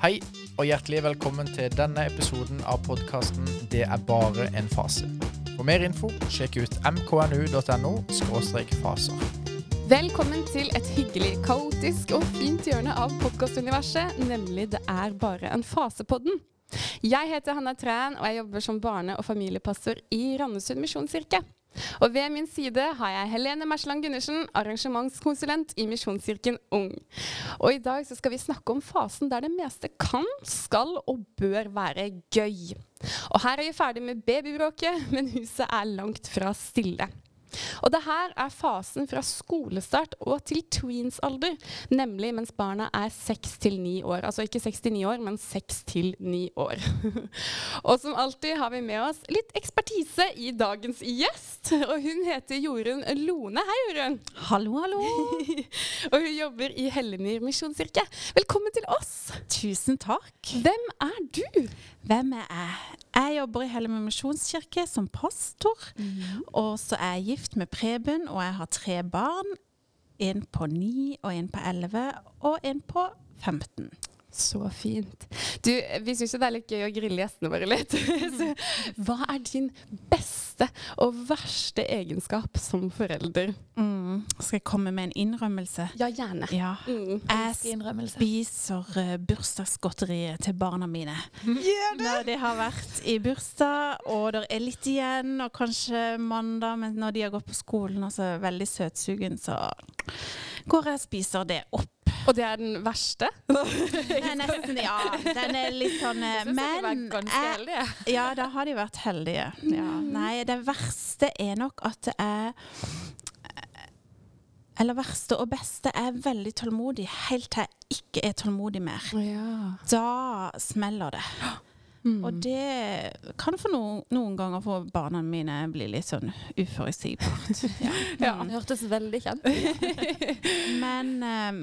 Hei, og hjertelig velkommen til denne episoden av podkasten 'Det er bare en fase'. For mer info, sjekk ut mknu.no faser. Velkommen til et hyggelig, kaotisk og fint hjørne av podkastuniverset, nemlig 'Det er bare en fase'-podden. Jeg heter Hanna Træn, og jeg jobber som barne- og familiepastor i Randesund misjonskirke. Og ved min side har jeg Helene Mersland Gundersen, arrangementskonsulent i Misjonskirken Ung. Og i dag så skal vi snakke om fasen der det meste kan, skal og bør være gøy. Og her er vi ferdig med babybråket, men huset er langt fra stille. Og det her er fasen fra skolestart og til tweens-alder, nemlig mens barna er seks til ni år. Altså ikke seks til ni år, men seks til ni år. og som alltid har vi med oss litt ekspertise i dagens gjest. Og hun heter Jorunn Lone. Hei, Jorunn. Hallo, hallo. og hun jobber i Hellemyr misjonskirke. Velkommen til oss. Tusen takk. Hvem er du? Hvem er jeg? Jeg jobber i Hellemund misjonskirke som pastor. Mm. Og så er jeg gift med Preben, og jeg har tre barn. En på ni, og en på elleve, og en på 15. Så fint. Du, vi syns det er litt gøy å grille gjestene våre litt. Så, hva er din beste og verste egenskap som forelder? Mm. Skal jeg komme med en innrømmelse? Ja, gjerne. Ja. Mm. Jeg spiser uh, bursdagsgodteriet til barna mine. Gjør det? Når de har vært i bursdag, og det er litt igjen, og kanskje mandag, men når de har gått på skolen og så er veldig søtsugen, så går jeg og spiser det opp og det er den verste? nesten, ja. Den er litt sånn Men jeg, Ja, da har de vært heldige. Ja. Nei, det verste er nok at det er eller verste og beste er veldig tålmodig helt til jeg ikke er tålmodig mer. Ja. Da smeller det. Mm. Og det kan for noen, noen ganger for barna mine bli litt sånn uforutsigbart. ja. ja. Det hørtes veldig kjent Men um,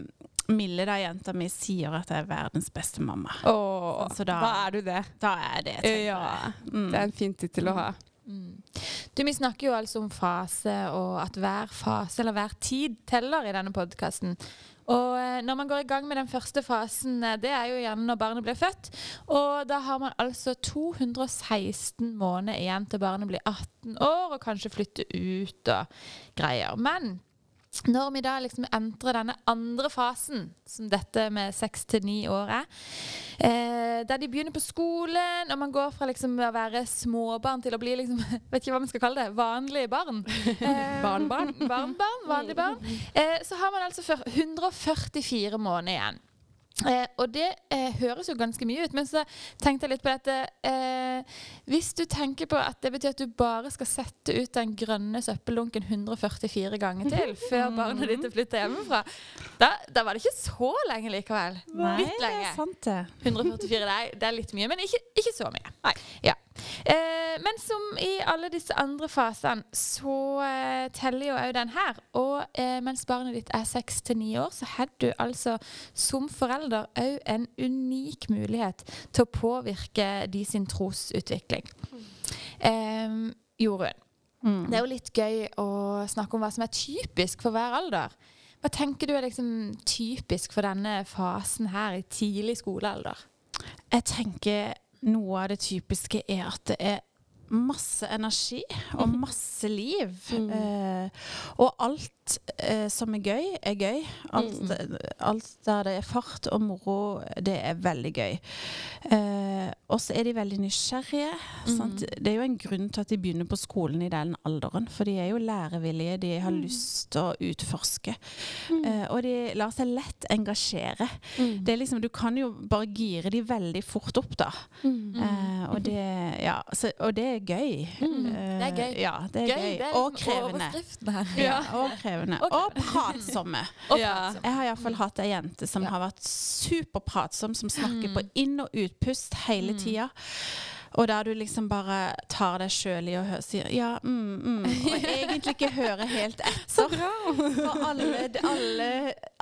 Mille, da jenta mi, sier at jeg er verdens beste mamma. Åh, så da, da, er du det. Da er det, ja. Mm. Det er en fin tittel å ha. Mm. Du, Vi snakker jo altså om fase, og at hver fase eller hver tid teller i denne podkasten. Og eh, når man går i gang med den første fasen, eh, det er jo gjerne når barnet blir født. Og da har man altså 216 måneder igjen til barnet blir 18 år og kanskje flytter ut og greier. Men når vi da liksom entrer denne andre fasen, som dette med seks til ni år er, eh, der de begynner på skolen, og man går fra liksom å være småbarn til å bli liksom, vet ikke hva man skal kalle det, vanlige barn. Eh, Barnbarn. Barnbarn, vanlige barn. Eh, så har man altså 144 måneder igjen. Eh, og det eh, høres jo ganske mye ut, men så tenkte jeg litt på dette eh, Hvis du tenker på at det betyr at du bare skal sette ut den grønne søppeldunken 144 ganger til før barna ditt flytter hjemmefra, da, da, var det ikke så lenge likevel. Nei, litt lenge. det er sant det. 144, det er, det er litt mye, men ikke, ikke så mye. Nei. Ja. Eh, men som i alle disse andre fasene, så eh, teller jo òg den her. Og eh, mens barnet ditt er seks til ni år, så har du altså som forelder òg en unik mulighet til å påvirke de sin trosutvikling. Mm. Jorunn, mm. det er jo litt gøy å snakke om hva som er typisk for hver alder. Hva tenker du er liksom typisk for denne fasen her i tidlig skolealder? Jeg tenker noe av det typiske er at det er masse energi og masse liv. Mm. Eh, og alt eh, som er gøy, er gøy. Alt, mm. alt, der det er fart og moro, det er veldig gøy. Eh, og så er de veldig nysgjerrige. Mm. Det er jo en grunn til at de begynner på skolen i den alderen. For de er jo lærevillige, de har mm. lyst til å utforske. Mm. Eh, og de lar seg lett engasjere. Mm. Det er liksom, du kan jo bare gire de veldig fort opp, da. Eh, og det, ja, så, og det er gøy. Mm. Det er gøy. Ja, det er gøy. gøy. Og krevende. Ja, og krevende. Og pratsomme. ja. Jeg har iallfall hatt ei jente som har vært superpratsom, som snakker på mm. inn- og utpust hele mm. tida. Og der du liksom bare tar deg sjøl i og sier ja, mm, mm, og egentlig ikke hører helt etter. Så bra! For alle, alle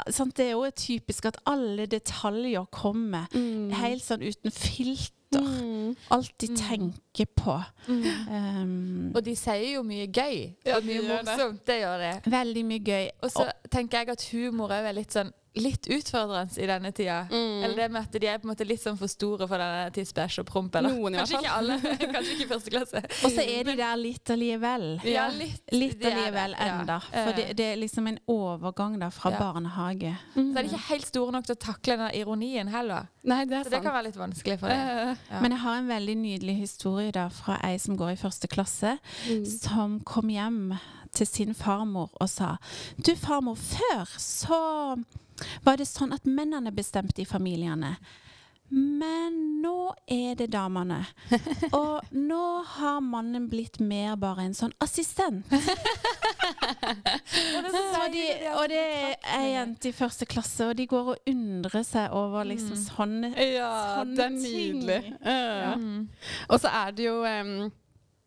sant, Det er jo typisk at alle detaljer kommer mm. helt sånn uten filter Mm. Alt de mm. tenker på. Mm. Um, og de sier jo mye gøy og mye morsomt. Det gjør det. Veldig mye gøy. Og så tenker jeg at humor er litt sånn litt utfordrende i denne tida. Mm. Eller det med at de er på en måte litt sånn for store for denne tidsbæsj og promp. Eller? Noen i hvert Kanskje ikke alle. Kanskje ikke første klasse. Og så er de der litt allikevel. Ja, litt. Litt allikevel det, ja. enda. For det, det er liksom en overgang da fra Ja. barnehage. Mm. Så er de ikke helt store nok til å takle den ironien heller. Nei, det er Så det kan være litt vanskelig for dem. Eh, Ja. Men jeg har en veldig nydelig historie da fra ei som går i første klasse, mm. som kom hjem til sin farmor og sa Du, farmor, før så var det sånn at mennene bestemte i familiene. Men nå er det damene. Og nå har mannen blitt mer bare en sånn assistent. Så de, og det er ei jente i første klasse, og de går og undrer seg over liksom sånne Ja, Sånne det er nydelig. Ja. Mm. Og så er det jo em,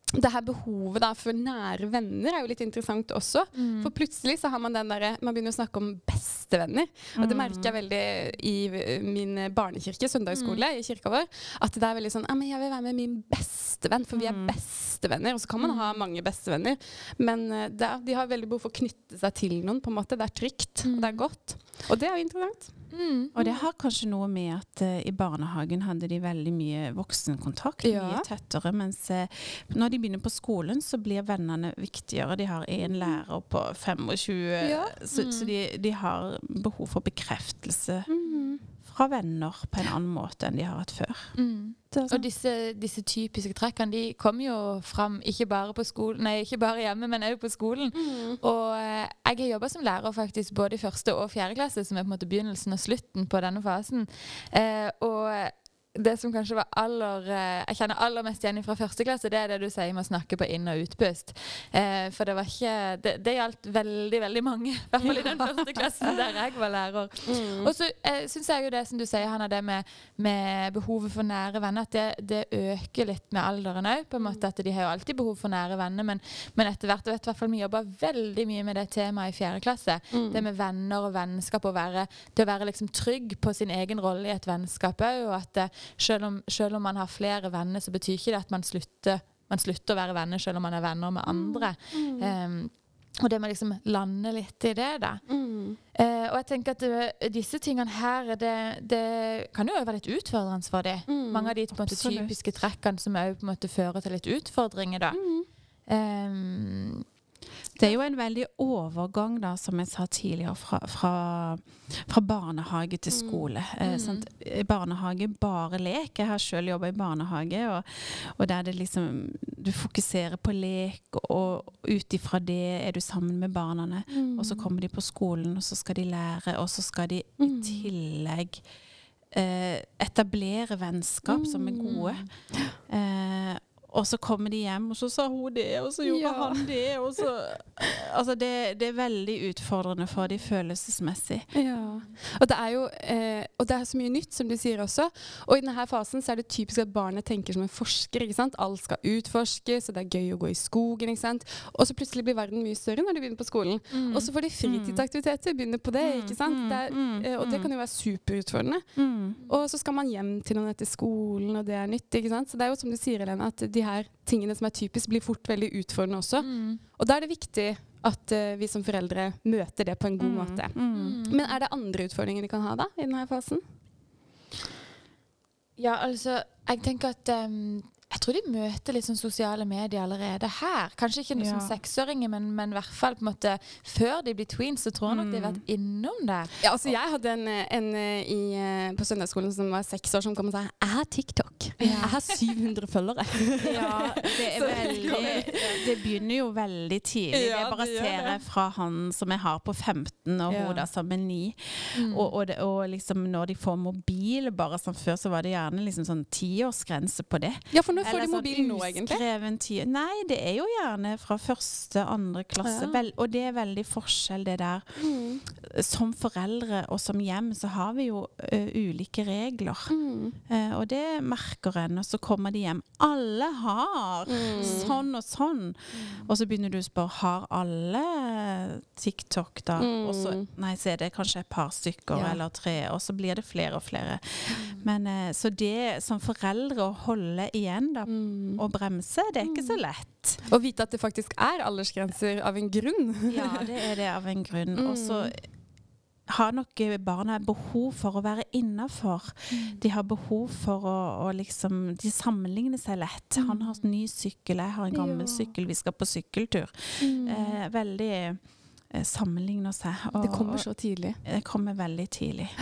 det her behovet da for nære venner er jo litt interessant også. Mm. For plutselig så har man den derre Man begynner å snakke om bestevenner. Og det merker jeg veldig i min barnekirke, søndagsskole, i kirka vår. At det er veldig sånn ja, men 'Jeg vil være med min bestevenn', for vi er bestevenner. Og så kan man ha mange bestevenner, men eh, er, de har veldig behov for å knytte seg til noen. på en måte. Det er trygt, og det er godt. Og det er jo interessant. Mm. Og det har kanskje noe med at uh, i barnehagen hadde de veldig mye voksenkontakt, Ja. mye tettere, mens uh, når de begynner på skolen, så blir vennene viktigere. De har én lærer på 25, Ja. så, så de, de har behov for bekreftelse Mm. Fra venner på en annen måte enn de har hatt før. Mm. Og disse, disse typiske trekkene de kommer jo fram ikke bare på skolen, nei, ikke bare hjemme, men òg på skolen. Mm. Og eh, jeg har jobba som lærer faktisk både i første og fjerde klasse, som er på en måte begynnelsen og slutten på denne fasen. Eh, og det som kanskje var aller eh, jeg kjenner aller mest igjen fra første klasse, det er det du sier med å snakke på inn- og utpust. Eh, for det var ikke Det, det gjaldt veldig, veldig mange. I hvert fall i den første klassen der jeg var lærer. Mm. Og så eh, syns jeg jo det som du sier, Hanna, det med, med behovet for nære venner, at det, det øker litt med alderen òg. At de har jo alltid behov for nære venner, men, men etter hvert og vet i hvert fall vi jobber veldig mye med det temaet i fjerde klasse. Mm. Det med venner og vennskap, og være, det å være liksom trygg på sin egen rolle i et vennskap òg. Og at eh, selv om, selv om man har flere venner, så betyr ikke det at man slutter, man slutter å være venner selv om man er venner med andre. Um, og det må liksom lande litt i det, da. Mm. Eh, og jeg tenker at det, disse tingene her, det, det kan jo være litt utfordrende for dem. Mm. Mange av de på måte, typiske trekkene som òg fører til litt utfordringer, da. Mm. Um, Det er jo en veldig overgang, da, som jeg sa tidligere, fra, fra, fra barnehage til skole. Eh, Mm. sant? Barnehage bare lek. Jeg har sjøl jobba i barnehage, og, og der det liksom Du fokuserer på lek, og ut ifra det er du sammen med barna. Og så kommer de på skolen, og så skal de lære, og så skal de i Mm. tillegg eh, etablere vennskap som er gode. Eh, og så kommer de hjem, og så sa hun det, og så gjorde Ja. han det. Så, altså det, det er veldig utfordrende for de følelsesmessig. Ja. Og det er jo eh, og det er så mye nytt, som du sier også. Og i denne fasen så er det typisk at barnet tenker som en forsker. ikke sant? Alt skal utforskes, og det er gøy å gå i skogen. ikke sant? Og så plutselig blir verden mye større når de begynner på skolen. Og så får de fritidsaktiviteter, begynner på det. ikke sant? Det er, mm, eh, og det kan jo være superutfordrende. Og så skal man hjem til noen etter skolen, og det er nytt. ikke sant? Så det er jo som du sier, Helene, at de her tingene som er typisk, blir fort veldig utfordrende også. mm. Og da er det viktig at uh, vi som foreldre møter det på en god måte. Mm. Men er det andre utfordringer de kan ha da, i denne fasen? Ja, altså, jeg tenker at jeg tror de møter sånn sosiale medier allerede her. Kanskje ikke noe Ja. som seksåringer, men, men i hvert fall på en måte før de blir tweens, så tror jeg nok de har vært innom det. Ja, altså Jeg hadde en, en eh, i, eh, på søndagsskolen som var seks år, som kom og sa 'Jeg har TikTok. Jeg har 700 følgere'. Ja, det er veldig Det begynner jo veldig tidlig. Ja, det bare ser jeg fra han som jeg har på 15, og Ja. hun da som er 9. Mm. Og, og, det, og liksom når de får mobil bare sånn Før så var det gjerne liksom sånn tiårsgrense på det. Ja, for nå får Eller er sånn mobil nå, egentlig? Nei, det er jo gjerne fra første, andre klasse. Ja. Vel, og det er veldig forskjell, det der. Mm. Som foreldre og som hjem så har vi jo ø, ulike regler. Mm. Uh, og det merker en, og så kommer de hjem. Alle har Mm. sånn og sånn. Og så begynner du å spørre har alle TikTok, da. Og så, Mm. nei, så er det kanskje et par stykker Ja. eller tre, og så blir det flere og flere. Men uh, Så det som foreldre å holde igjen da, Mm. å bremse, det er ikke så lett. Å vite at det faktisk er aldersgrenser av en grunn. Ja, det er det av en grunn. Og så har nok eh, barna behov for å være innafor. De har behov for å, å liksom De sammenligner seg lett. Han har ny sykkel, jeg har en gammel Ja. sykkel, vi skal på sykkeltur. Eh, veldig eh, sammenligner seg. Og, Det kommer så tidlig. det kommer veldig tidlig.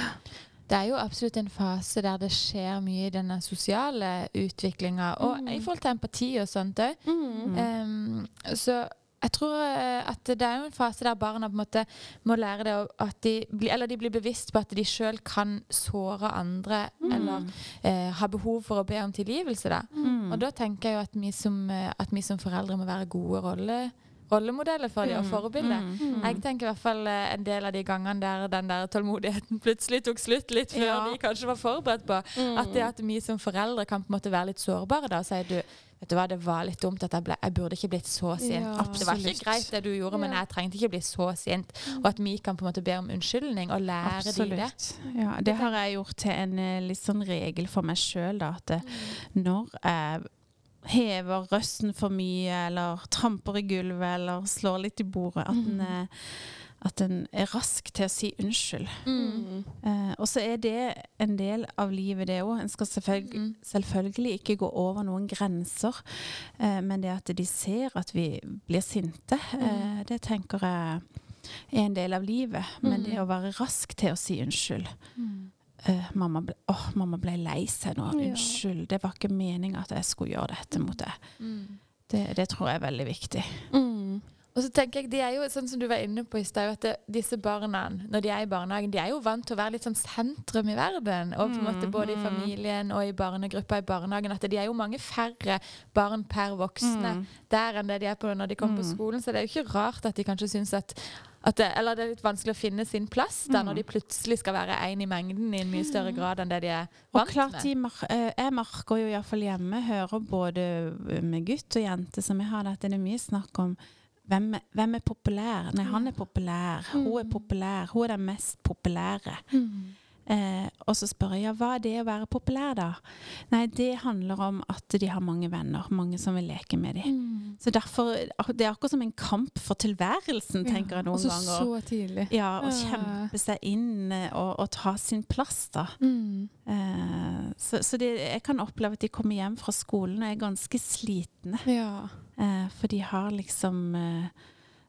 Det er jo absolutt en fase der det skjer mye i denne sosiale utviklinga, og Mm. i forhold til empati og sånt òg. Mm. så jeg tror eh, at det er jo en fase der barna på en måte må lære det at de blir, eller de blir bevisst på at de sjøl kan såre andre eller eh, ha behov for å be om tilgivelse. Da. Mm. Og da tenker jeg jo at vi som, eh, at vi som foreldre må være gode rolle, rollemodeller for dem og Mm. forbilder. Mm. Jeg tenker i hvert fall eh, en del av de gangene der den der tålmodigheten plutselig tok slutt litt før Ja. de kanskje var forberedt på. At det at vi som foreldre kan på en måte være litt sårbare da og si du, vet du hva, det var litt dumt at jeg, ble, jeg burde ikke blitt så sint. Ja. det var ikke greit det du gjorde, men jeg trengte ikke bli så sint. Og at vi kan på en måte be om unnskyldning og lære de det. Ja, det har jeg gjort til en eh, litt sånn regel for meg sjøl, da. At eh, når jeg hever røsten for mye, eller tramper i gulvet, eller slår litt i bordet, at en, mm. at en er rask til å si unnskyld. Mm. Eh, og så er det en del av livet, det òg. En skal selvfølgelig, Mm. selvfølgelig ikke gå over noen grenser. Eh, men det at de ser at vi blir sinte, eh, det tenker jeg er en del av livet. Men det å være rask til å si unnskyld. Eh, mamma, ble, åh, mamma ble lei seg nå. Ja. Unnskyld. Det var ikke meninga at jeg skulle gjøre dette mot deg. Det, det tror jeg er veldig viktig. Mm. Og så tenker jeg, de er jo, sånn som du var inne på i stad, at disse barna, når de er i barnehagen, de er jo vant til å være litt sånn sentrum i verden. Og på en måte både i familien og i barnegruppa i barnehagen. At de er jo mange færre barn per voksne der enn det de er på når de kommer på skolen. Så det er jo ikke rart at de kanskje syns at det, Eller det er litt vanskelig å finne sin plass da, når de plutselig skal være én i mengden i en mye større grad enn det de er Og vant klart, med. mar eh, jeg merker jo iallfall hjemme, hører både med gutt og jente som jeg har, at det er mye snakk om hvem, hvem er populær? Nei, han er populær. Hun er populær. Hun er den mest populære. Eh, og så spør jeg ja, hva er det å være populær, da? Nei, det handler om at de har mange venner. Mange som vil leke med dem. Så derfor Det er akkurat som en kamp for tilværelsen, tenker jeg noen også ganger. så tidlig. Ja, å Ja. kjempe seg inn eh, og, og ta sin plass, da. Mm. Eh, så så det, jeg kan oppleve at de kommer hjem fra skolen og er ganske slitne. Ja. Eh, for de har liksom eh,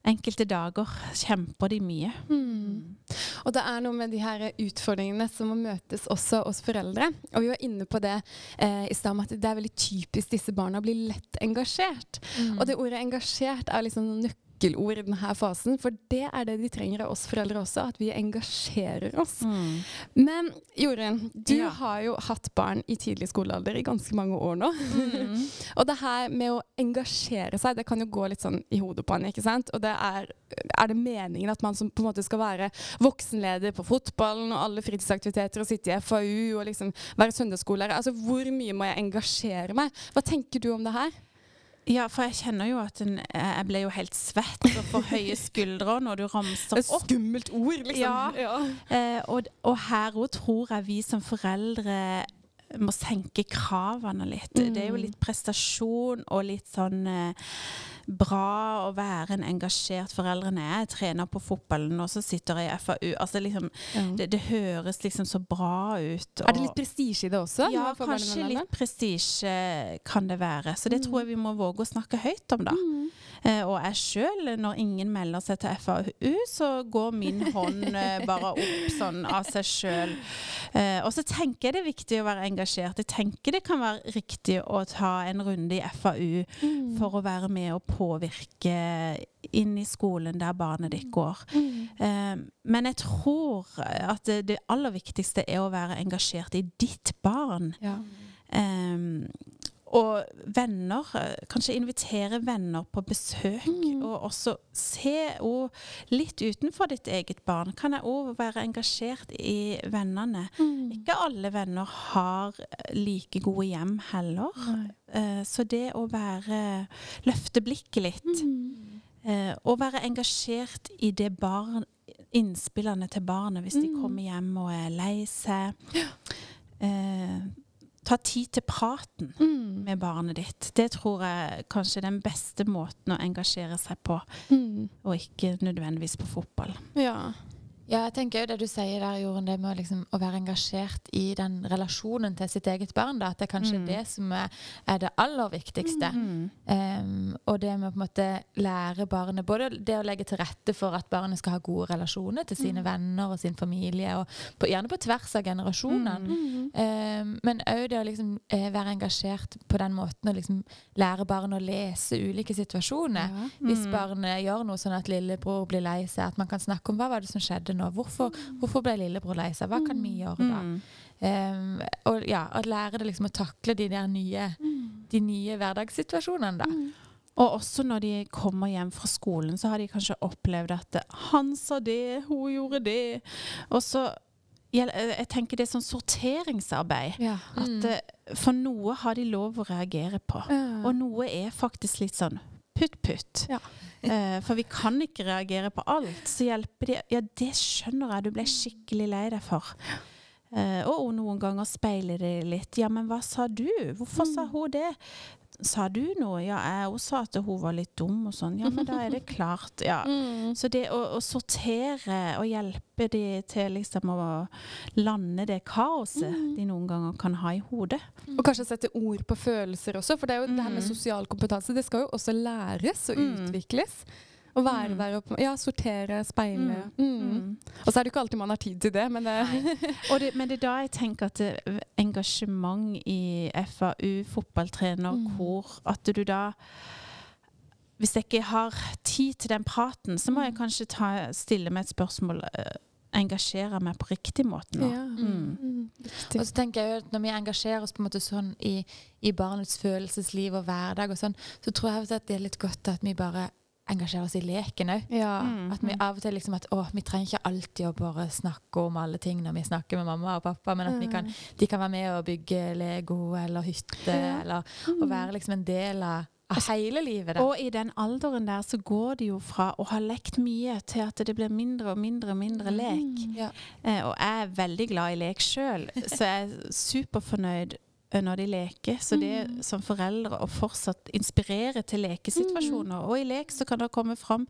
Enkelte dager kjemper de mye. Mm. Og det er noe med de her utfordringene som må møtes også oss foreldre. Og vi var inne på det eh, i stad at det er veldig typisk disse barna blir lett engasjert. Og det ordet 'engasjert' er liksom nøkkelord i denne fasen, for det er det de trenger av oss foreldre også, at vi engasjerer oss. Men Jorunn, du Ja. har jo hatt barn i tidlig skolealder i ganske mange år nå. og det her med å engasjere seg, det kan jo gå litt sånn i hodet på en, ikke sant? Og det er, er det meningen at man som på en måte skal være voksenleder på fotballen og alle fritidsaktiviteter og sitte i FAU og liksom være søndagsskolelærer? Altså hvor mye må jeg engasjere meg? Hva tenker du om det her? Ja, for jeg kjenner jo at en, jeg ble jo helt svett og får høye skuldre når du ramser Et opp. skummelt ord, liksom. Ja. Eh, og, og her òg tror jeg vi som foreldre må senke kravene litt. Det er jo litt prestasjon og litt sånn eh, bra å være en engasjert forelder. Når jeg er trener på fotballen, og så sitter jeg i FAU. Altså liksom, det, det høres liksom så bra ut. Er det litt prestisje i det også? ja, kanskje litt prestisje kan det være. Så det tror jeg vi må våge å snakke høyt om, da. Mm. Eh, og jeg sjøl, når ingen melder seg til FAU, så går min hånd eh, bare opp sånn av seg sjøl. Eh, og så tenker jeg det er viktig å være engasjert. Jeg tenker det kan være riktig å ta en runde i FAU Mm. for å være med og påvirke inn i skolen der barnet ditt går. Mm. Eh, men jeg tror at det, det aller viktigste er å være engasjert i ditt barn. Ja. Um, og venner, eh, kanskje invitere venner på besøk. Og også se og litt utenfor ditt eget barn. Kan jeg òg være engasjert i vennene? Ikke alle venner har like gode hjem heller. Uh, så det å være Løfte blikket litt. Eh, og være engasjert i det barn innspillene til barnet hvis de kommer hjem og er lei seg. Eh, ta tid til praten Mm. med barnet ditt. Det tror jeg kanskje er den beste måten å engasjere seg på, Mm. og ikke nødvendigvis på fotball. Ja. Ja, jeg tenker jo det du sier der, Jorunn, det med å, liksom, å være engasjert i den relasjonen til sitt eget barn. Da, at det er kanskje Mm. det som er, er det aller viktigste. Mm. Um, og det med å på en måte lære barnet Både det å legge til rette for at barnet skal ha gode relasjoner til sine venner og sin familie, og på, gjerne på tvers av generasjonene. Mm. Em, men òg det å liksom, eh, være engasjert på den måten å liksom lære barnet å lese ulike situasjoner. Ja. Hvis Mm. barnet gjør noe sånn at lillebror blir lei seg, at man kan snakke om hva var det som skjedde nå. Hvorfor, hvorfor ble lillebror lei seg? Hva kan vi gjøre da? Um, og ja, Å lære det liksom å takle de der nye, de nye hverdagssituasjonene, da. Og også når de kommer hjem fra skolen, så har de kanskje opplevd at 'han sa det, hun gjorde det'. Og så gjel- Jeg tenker det er sånn sorteringsarbeid. Ja. At Mm. eh, For noe har de lov å reagere på. Og noe er faktisk litt sånn putt-putt. Ja. Eh, for vi kan ikke reagere på alt. Så hjelper de Ja, det skjønner jeg, du ble skikkelig lei deg for. Eh, og noen ganger speiler det litt. Ja, men hva sa du? Hvorfor sa hun det? Sa du noe? Ja, jeg òg sa at hun var litt dum og sånn. Ja, men da er det klart. Ja. Mm. Så det å, å sortere og hjelpe de til liksom å lande det kaoset de noen ganger kan ha i hodet. Og kanskje sette ord på følelser også, for det er jo det her med Mm. sosial kompetanse. Det skal jo også læres og Mm. utvikles. Å være Mm. der og ja, sortere, speile. Mm. Og så er det jo ikke alltid man har tid til det, men det, Og det, men det er da jeg tenker at det, engasjement i FAU, fotballtrener, Mm. kor At du da Hvis jeg ikke har tid til den praten, så må jeg kanskje ta, stille meg et spørsmål. eh, Engasjere meg på riktig måte nå. ja. Mm. Mm. Og så tenker jeg jo at Når vi engasjerer oss på en måte sånn i, i barnets følelsesliv og hverdag, og sånn, så tror jeg at det er litt godt at vi bare engasjerer oss i leken òg. Ja. Mm. At vi av og til liksom at å, vi trenger ikke alltid å bare snakke om alle ting når vi snakker med mamma og pappa, men at vi kan, de kan være med og bygge Lego eller hytte, Ja. eller å være liksom en del av, hele livet. Da. Og i den alderen der så går det jo fra å ha lekt mye til at det blir mindre og mindre og mindre lek. Ja. Eh, og jeg er veldig glad i lek sjøl, så jeg er superfornøyd når de leker. Så det som foreldre å fortsatt inspirere til lekesituasjoner. Og i lek så kan det komme fram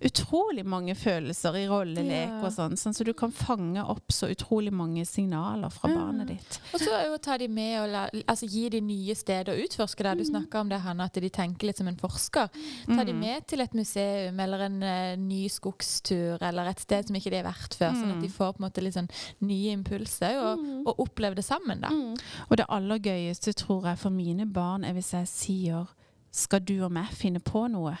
utrolig mange følelser i rollelek Ja. og sånn, sånn så du kan fange opp så utrolig mange signaler fra Ja. barnet ditt. Og så jo ta de med og la, altså gi de nye steder å utforske der. Du snakka om det, Hanne, at de tenker litt som en forsker. Ta de Mm. med til et museum eller en uh, ny skogstur eller et sted som ikke de har vært før, sånn at de får på en måte litt sånn nye impulser og, Mm. og opplever det sammen, da. Mm. Og det aller gøyeste tror jeg for mine barn er hvis jeg sier skal du og meg finne på noe?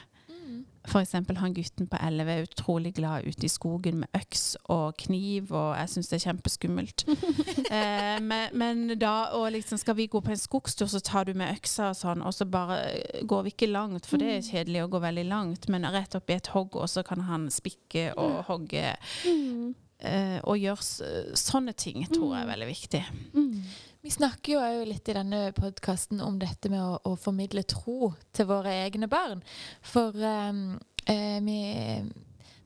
For eksempel han gutten på 11 er utrolig glad ute i skogen med øks og kniv, og jeg syns det er kjempeskummelt. eh, men, men da og liksom skal vi gå på en skogstur, så tar du med øksa og sånn, og så bare eh, går vi ikke langt, for det er kjedelig å gå veldig langt, men rett opp i et hogg, og så kan han spikke og hogge. Mm. Eh, og gjøre sånne ting tror jeg er veldig viktig. Mm. Vi snakker jo òg litt i denne podkasten om dette med å, å formidle tro til våre egne barn. For um, eh, vi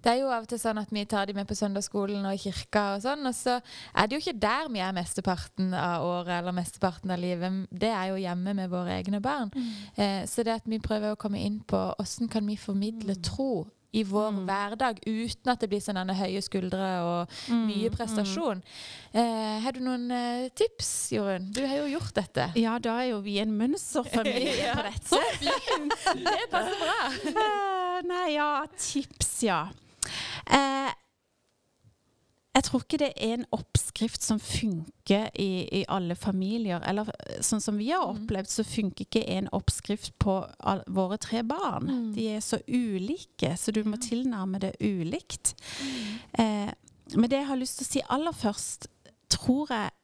det er jo av og til sånn at vi tar de med på søndagsskolen og kirka, og sånn, og så er det jo ikke der vi er mesteparten av året eller mesteparten av livet. Det er jo hjemme med våre egne barn. Eh, så det at vi prøver å komme inn på hvordan kan vi formidle tro i vår Mm. hverdag uten at det blir sånne høye skuldre og mye prestasjon. Eh, har du noen eh, tips, Jorunn? Du har jo gjort dette. Ja, da er jo vi en mønsterfamilie Ja, på dette. Det passer bra. uh, nei, ja, tips, ja. Eh, jeg tror ikke det er en oppskrift som funker i, i alle familier. Eller eh, sånn som vi har opplevd, så funker ikke en oppskrift på all, våre tre barn. De er så ulike, så du må tilnærme det ulikt. Eh, men det jeg har lyst til å si aller først, tror jeg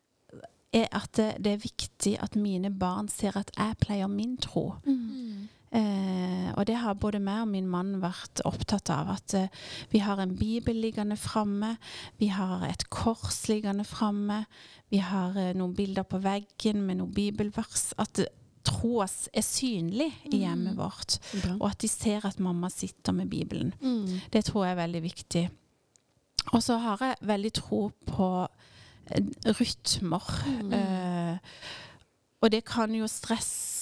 er at det, det er viktig at mine barn ser at jeg pleier min tro. Eh, og det har både meg og min mann vært opptatt av. At eh, vi har en bibel liggende framme, vi har et kors liggende framme, vi har eh, noen bilder på veggen med noen bibelvers. At eh, troa er synlig i hjemmet vårt. Og at de ser at mamma sitter med Bibelen. Mm. Det tror jeg er veldig viktig. Og så har jeg veldig tro på eh, rytmer. Eh, og det kan jo stress presser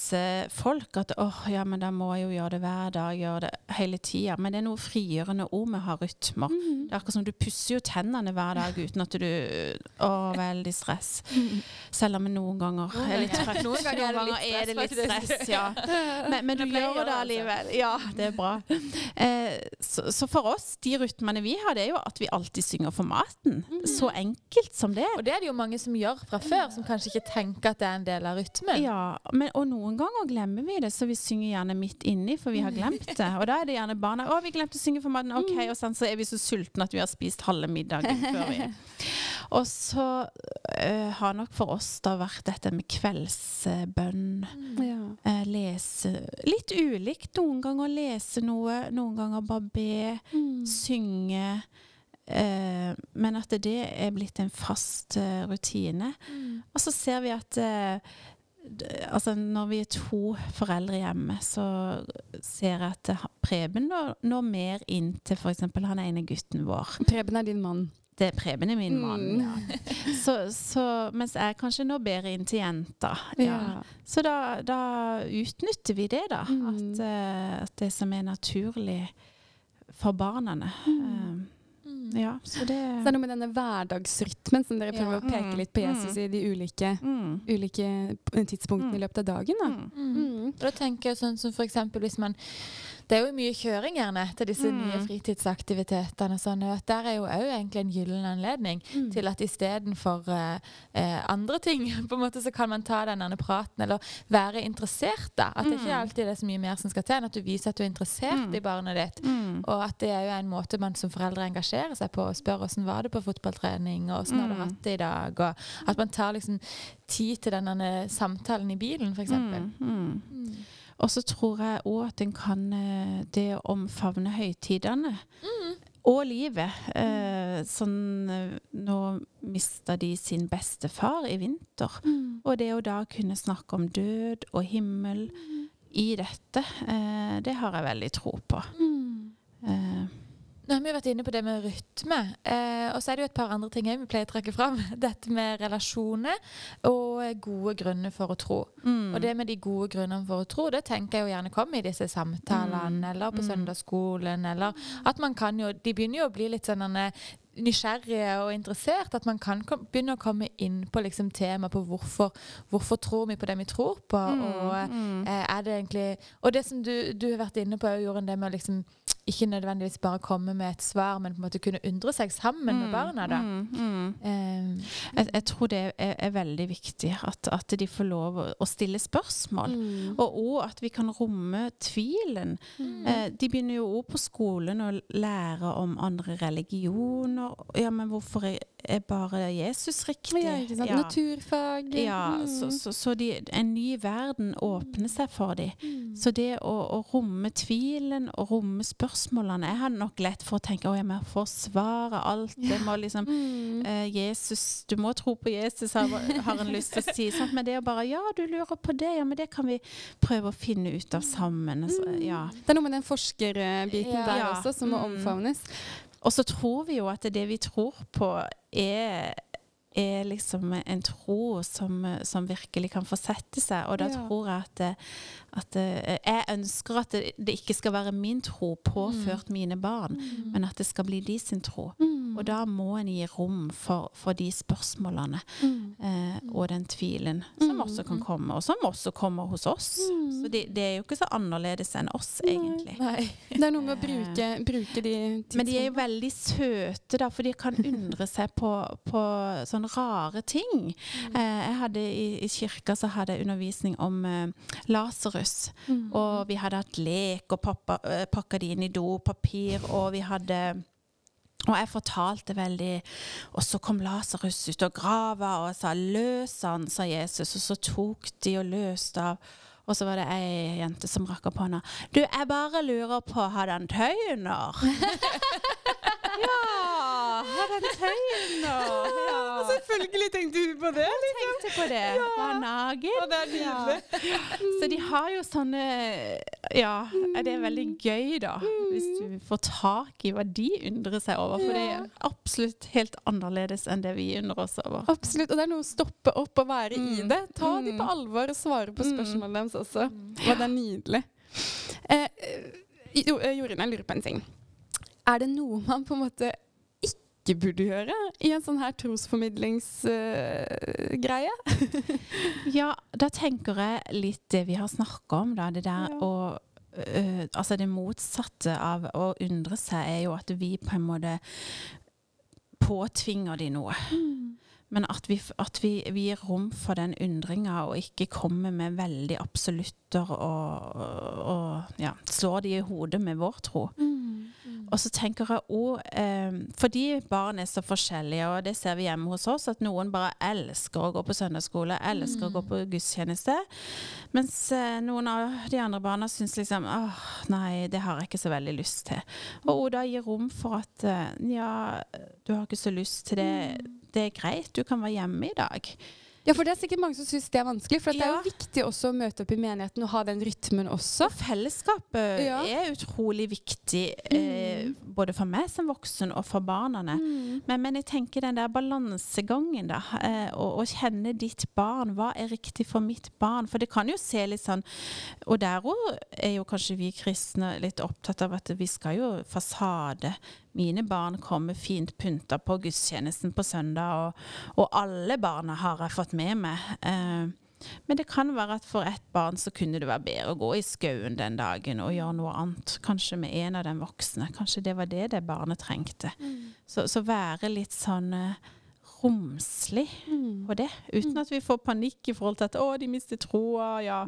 folk. At åh, ja, men da må jeg jo gjøre det hver dag, gjøre det hele tida. Men det er noe frigjørende ord med å ha rytmer. Mm. Det er akkurat som du pusser jo tennene hver dag uten at du Å, veldig stress. Selv om jeg noen ganger er litt trøtt. Noen ganger er det litt er det litt stress, stress, ja. Men, men du gjør det allikevel. Ja, det er bra. Eh, så, så for oss, de rytmene vi har, det er jo at vi alltid synger for maten. Så enkelt som det. Og det er det jo mange som gjør fra før, som kanskje ikke tenker at det er en del av rytmen. Ja, men, og noen ganger glemmer vi det, så vi synger gjerne midt inni, for vi har glemt det. Og da er det gjerne barna 'Å, vi glemte å synge for maten.' OK, og sånn, så er vi så sultne at vi har spist halve middagen før vi Og så uh, har nok for oss da vært dette med kveldsbønn. Ja. uh, lese Litt ulikt. Noen ganger lese noe, noen ganger bare be, Mm. synge. Uh, men at det er blitt en fast uh, rutine. Mm. Og så ser vi at d- altså når vi er to foreldre hjemme, så ser jeg at eh, Preben når, når mer inn til f.eks. han ene gutten vår. Preben er din mann. Det er Preben er min mann. Mm. Ja. Så, så, mens jeg kanskje når bedre inn til jenta. Ja. Så da, da utnytter vi det, da. Mm. At, eh, at det som er naturlig for barna. Mm. Mm. ja, så det Så det er noe med denne hverdagsrytmen som dere prøver Ja. å peke litt på Jesus i de ulike, mm. ulike tidspunktene Mm. i løpet av dagen. Da. Mm. Mm. Mm. Og da tenker jeg sånn som for eksempel hvis man Det er jo mye kjøring gjerne til disse Mm. nye fritidsaktivitetene. Sånn, at der er jo òg egentlig en gyllen anledning Mm. til at istedenfor uh, uh, andre ting, på en måte så kan man ta denne praten, eller være interessert, da. At det ikke Mm. alltid er så mye mer som skal til, enn at du viser at du er interessert Mm. i barnet ditt. Mm. Og at det er jo en måte man som foreldre engasjerer seg på, og spør åssen var det på fotballtrening, og åssen har du Mm. hatt det i dag, og at man tar liksom tid til denne samtalen i bilen, f.eks. Mm. Mm. Mm. Og så tror jeg òg at en kan eh, det å omfavne høytidene. Mm. Og livet. Eh, sånn eh, Nå mista de sin bestefar i vinter. Mm. Og det å da kunne snakke om død og himmel i dette, eh, det har jeg veldig tro på. Mm. Eh, Nå har vi jo vært inne på det med rytme. Eh, og så er det jo et par andre ting vi pleier å trekke fram. Dette med relasjoner og gode grunner for å tro. mm. Og det med de gode grunnene for å tro, det tenker jeg jo gjerne kommer i disse samtalene, Mm. eller på Mm. søndagsskolen, eller at man kan jo De begynner jo å bli litt sånn nysgjerrige og interessert. At man kan kom, begynne å komme inn på liksom temaet på hvorfor, hvorfor tror vi på det vi tror på. Mm, og mm. eh, er det egentlig Og det som du, du har vært inne på, Jorunn, det med å liksom ikke nødvendigvis bare komme med et svar, men på en måte kunne undre seg sammen med barna. da. Mm, mm. Eh, Jeg, jeg tror det er, er veldig viktig at, at de får lov å, å stille spørsmål. Mm. Og òg at vi kan romme tvilen. Mm. Eh, de begynner jo òg på skolen å lære om andre religioner. Ja, men hvorfor er, er bare Jesus riktig? Ja, ikke sant? Ja. Naturfag. Ja, Mm. så, så, så de, en ny verden åpner seg for dem. Mm. Så det å, å romme tvilen og romme spørsmålene Jeg har nok lett for å tenke at jeg må forsvare alt. Jeg må liksom Mm. eh, Jesus, Du må tro på Jesus, har, har en lyst til å si. Sant? Men det å bare Ja, du lurer på det. Ja, men det kan vi prøve å finne ut av sammen. Altså, ja. Det er noe med den forskerbiten Ja. der også som må Mm. omfavnes. Og så tror vi jo at det vi tror på, er er liksom en tro som, som virkelig kan få sette seg. Og da Ja. tror jeg at, at Jeg ønsker at det, det ikke skal være min tro påført mine barn, men at det skal bli de sin tro. Mm. Og da må en gi rom for, for de spørsmålene Mm. eh, og den tvilen som Mm. også kan komme, og som også kommer hos oss. Mm. Så det, det er jo ikke så annerledes enn oss, egentlig. nei. Det er noe med å bruke, bruke de Men de er jo veldig søte, da, for de kan undre seg på, på sånne rare ting. Eh, jeg hadde i, I kirka så hadde jeg undervisning om eh, Lasarus. Mm. Og vi hadde hatt lek, og pappa eh, pakka de inn i dopapir, og vi hadde og jeg fortalte veldig Og så kom Lasarus ut av grava og sa 'løs han', sa Jesus. Og så tok de og løste av. Og så var det ei jente som rakk opp hånda. 'Du, jeg bare lurer på, hadde han tøyner?' ja, hadde han tøyner? Ja. Selvfølgelig tenkte hun på det. Tenkte på det. Var nagen. det er Ja. Så de har jo sånne Ja, det er veldig gøy, da. Hvis du får tak i hva de undrer seg over. For det er absolutt helt annerledes enn det vi undrer oss over. Absolutt. Og det er noe å stoppe opp og være i Mm. det. Ta de Mm. på alvor og svare på Mm. spørsmålene deres også. Og det er nydelig. Eh, jo, eh, Jorunn, jeg lurer på en ting. Er det noe man på en måte ikke burde gjøre i en sånn her trosformidlingsgreie? Ja, da tenker jeg litt det vi har snakka om, da. Det der Ja. å øh, Altså det motsatte av å undre seg er jo at vi på en måte påtvinger de noe. Men at vi, at vi, vi gir rom for den undringa og ikke kommer med veldig absolutter og, og, ja, slår de i hodet med vår tro. Og så tenker jeg òg eh, Fordi barn er så forskjellige, og det ser vi hjemme hos oss, at noen bare elsker å gå på søndagsskole, elsker å gå på gudstjeneste. Mens eh, noen av de andre barna syns liksom åh, nei, det har jeg ikke så veldig lyst til. Og Oda gir rom for at eh, ja, du har ikke så lyst til det. Det er greit, du kan være hjemme i dag. Ja, for det er sikkert mange som syns det er vanskelig. For det er jo viktig også å møte opp i menigheten og ha den rytmen også. Så fellesskapet Ja. er utrolig viktig, eh, både for meg som voksen og for barna. Men, men jeg tenker den der balansegangen, da. Eh, kjenne ditt barn. Hva er riktig for mitt barn? For det kan jo se litt sånn Og der òg er jo kanskje vi kristne litt opptatt av at vi skal jo fasade. Mine barn kommer fint pynta på gudstjenesten på søndag, og, og alle barna har jeg fått med meg. Eh, men det kan være at for ett barn så kunne det være bedre å gå i skauen den dagen og gjøre noe annet. Kanskje med en av de voksne. Kanskje det var det det barnet trengte. Så, så være litt sånn eh, romslig på det. Uten at vi får panikk i forhold til at 'å, de mister troa'. Ja,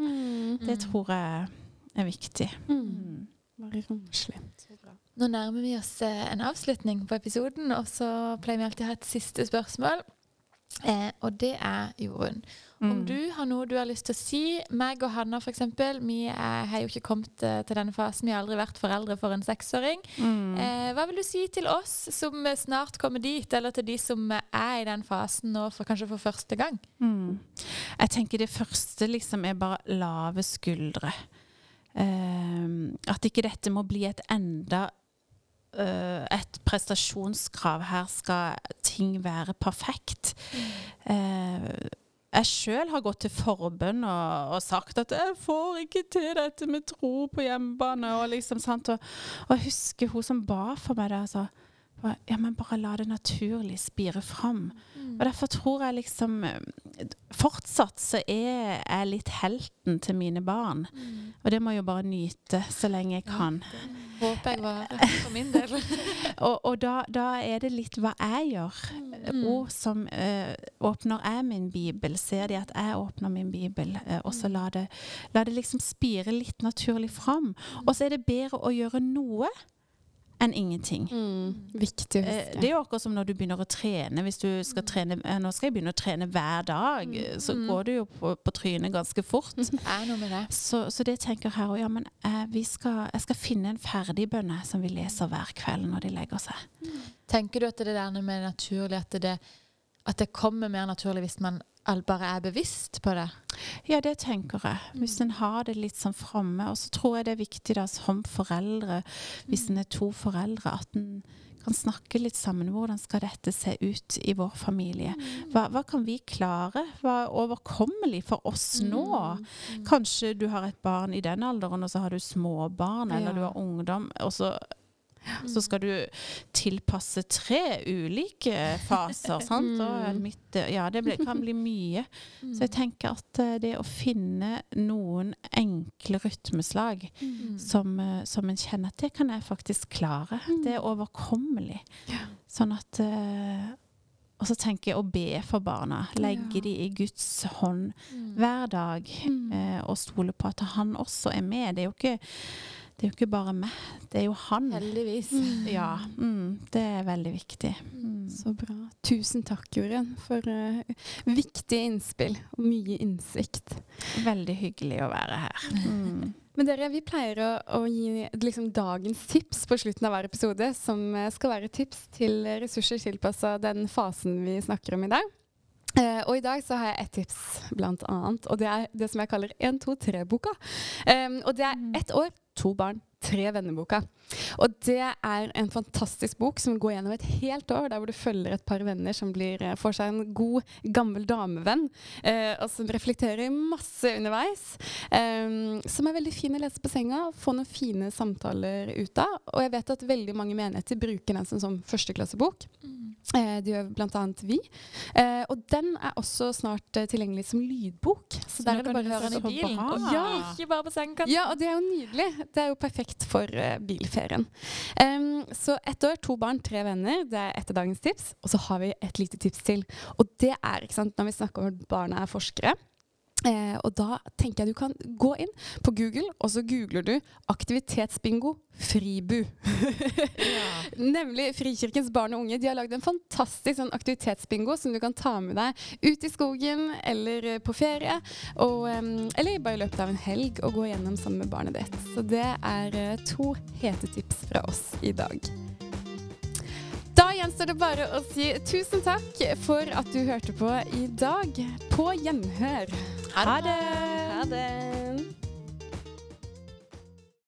det tror jeg er viktig. Mm. Være romslig. Nå nærmer vi oss eh, en avslutning på episoden, og så pleier vi alltid å ha et siste spørsmål. Eh, og det er Jorunn. Om Mm. du har noe du har lyst til å si Meg og Hanna eksempel, vi er, har jo ikke kommet eh, til denne fasen. Vi har aldri vært foreldre for en seksåring. Mm. Eh, hva vil du si til oss som eh, snart kommer dit, eller til de som er i den fasen nå for kanskje for første gang? Mm. Jeg tenker det første liksom er bare lave skuldre. Ehm, at ikke dette må bli et enda øh, et prestasjonskrav. Her skal ting være perfekt. Eh, jeg sjøl har gått til forbønn og, og sagt at 'jeg får ikke til dette med tro på hjemmebane'. Og liksom, sant? Og, og husker hun som ba for meg det. Altså, ja, men bare la det naturlig spire fram. Og derfor tror jeg liksom eh, Fortsatt så er jeg litt helten til mine barn. Og det må jeg jo bare nyte så lenge jeg kan. Håper jeg var for min del. Og, og da, da er det litt hva jeg gjør. Ord som eh, Åpner jeg min bibel, ser de at jeg åpner min bibel, eh, og så la det, la det liksom spire litt naturlig fram. Og så er det bedre å gjøre noe enn ingenting. Viktig å Eh, huske. Det er jo akkurat som når du begynner å trene. Hvis du skal trene eh, Nå skal jeg begynne å trene hver dag, eh, så går du jo på, på trynet ganske fort. Det. Så, så det tenker jeg her òg. ja, men eh, vi skal, jeg skal finne en ferdigbønne som vi leser hver kveld når de legger seg. Tenker du at det der med naturlig, at det, at det kommer mer naturlig hvis man bare er bevisst på det? Ja, det tenker jeg. Hvis en har det litt sånn framme. Og så tror jeg det er viktig da som foreldre, hvis en er to foreldre, at en kan snakke litt sammen. Hvordan skal dette se ut i vår familie? Hva, hva kan vi klare? Hva er overkommelig for oss nå? Kanskje du har et barn i den alderen, og så har du småbarn, eller Ja. du har ungdom. og så så skal du tilpasse tre ulike faser. sant? Og mitt, ja, det ble, kan bli mye. Så jeg tenker at eh, det å finne noen enkle rytmeslag som, eh, som en kjenner at det kan jeg faktisk klare. Det er overkommelig. Sånn at eh, Og så tenker jeg å be for barna. Legge de i Guds hånd hver dag. eh, og stole på at han også er med. Det er jo ikke, det er jo ikke bare meg, det er jo han. Heldigvis. Ja, mm, det er veldig viktig. Mm. Så bra. Tusen takk, Jorunn, for uh, viktige innspill og mye innsikt. Veldig hyggelig å være her. Mm. Men dere, vi pleier å, å gi liksom, dagens tips på slutten av hver episode, som eh, skal være tips til ressurser tilpassa den fasen vi snakker om i dag. Uh, og i dag så har jeg ett tips, blant annet. Og det er det som jeg kaller 1, 2, 3-boka. Um, og det er ett år, to barn, tre venner-boka. Og det er en fantastisk bok som går gjennom et helt år, der hvor du følger et par venner som blir, eh, får seg en god, gammel damevenn, eh, og som reflekterer masse underveis. Eh, som er veldig fin å lese på senga, få noen fine samtaler ut av. Og jeg vet at veldig mange menigheter bruker den som, som førsteklassebok. Mm. Eh, det gjør bl.a. vi. Eh, og den er også snart eh, tilgjengelig som lydbok. Så, så der er det bare å høre den i bilen, og ja. ikke bare på sengekanten. Ja, og det er jo nydelig. Det er jo perfekt for uh, bilferien. Um, så ett år, to barn, tre venner. Det er etter dagens tips. Og så har vi et lite tips til. Og det er, ikke sant, når vi snakker om at barna er forskere Eh, og da tenker jeg du kan gå inn på Google, og så googler du 'aktivitetsbingo Fribu'. ja. Nemlig Frikirkens barn og unge. De har lagd en fantastisk sånn aktivitetsbingo som du kan ta med deg ut i skogen eller eh, på ferie. Og, eller bare i løpet av en helg og gå gjennom sammen med barnet ditt. Så det er uh, to hete tips fra oss i dag. Da gjenstår det bare å si tusen takk for at du hørte på i dag. På gjenhør. Ha det. Ha det.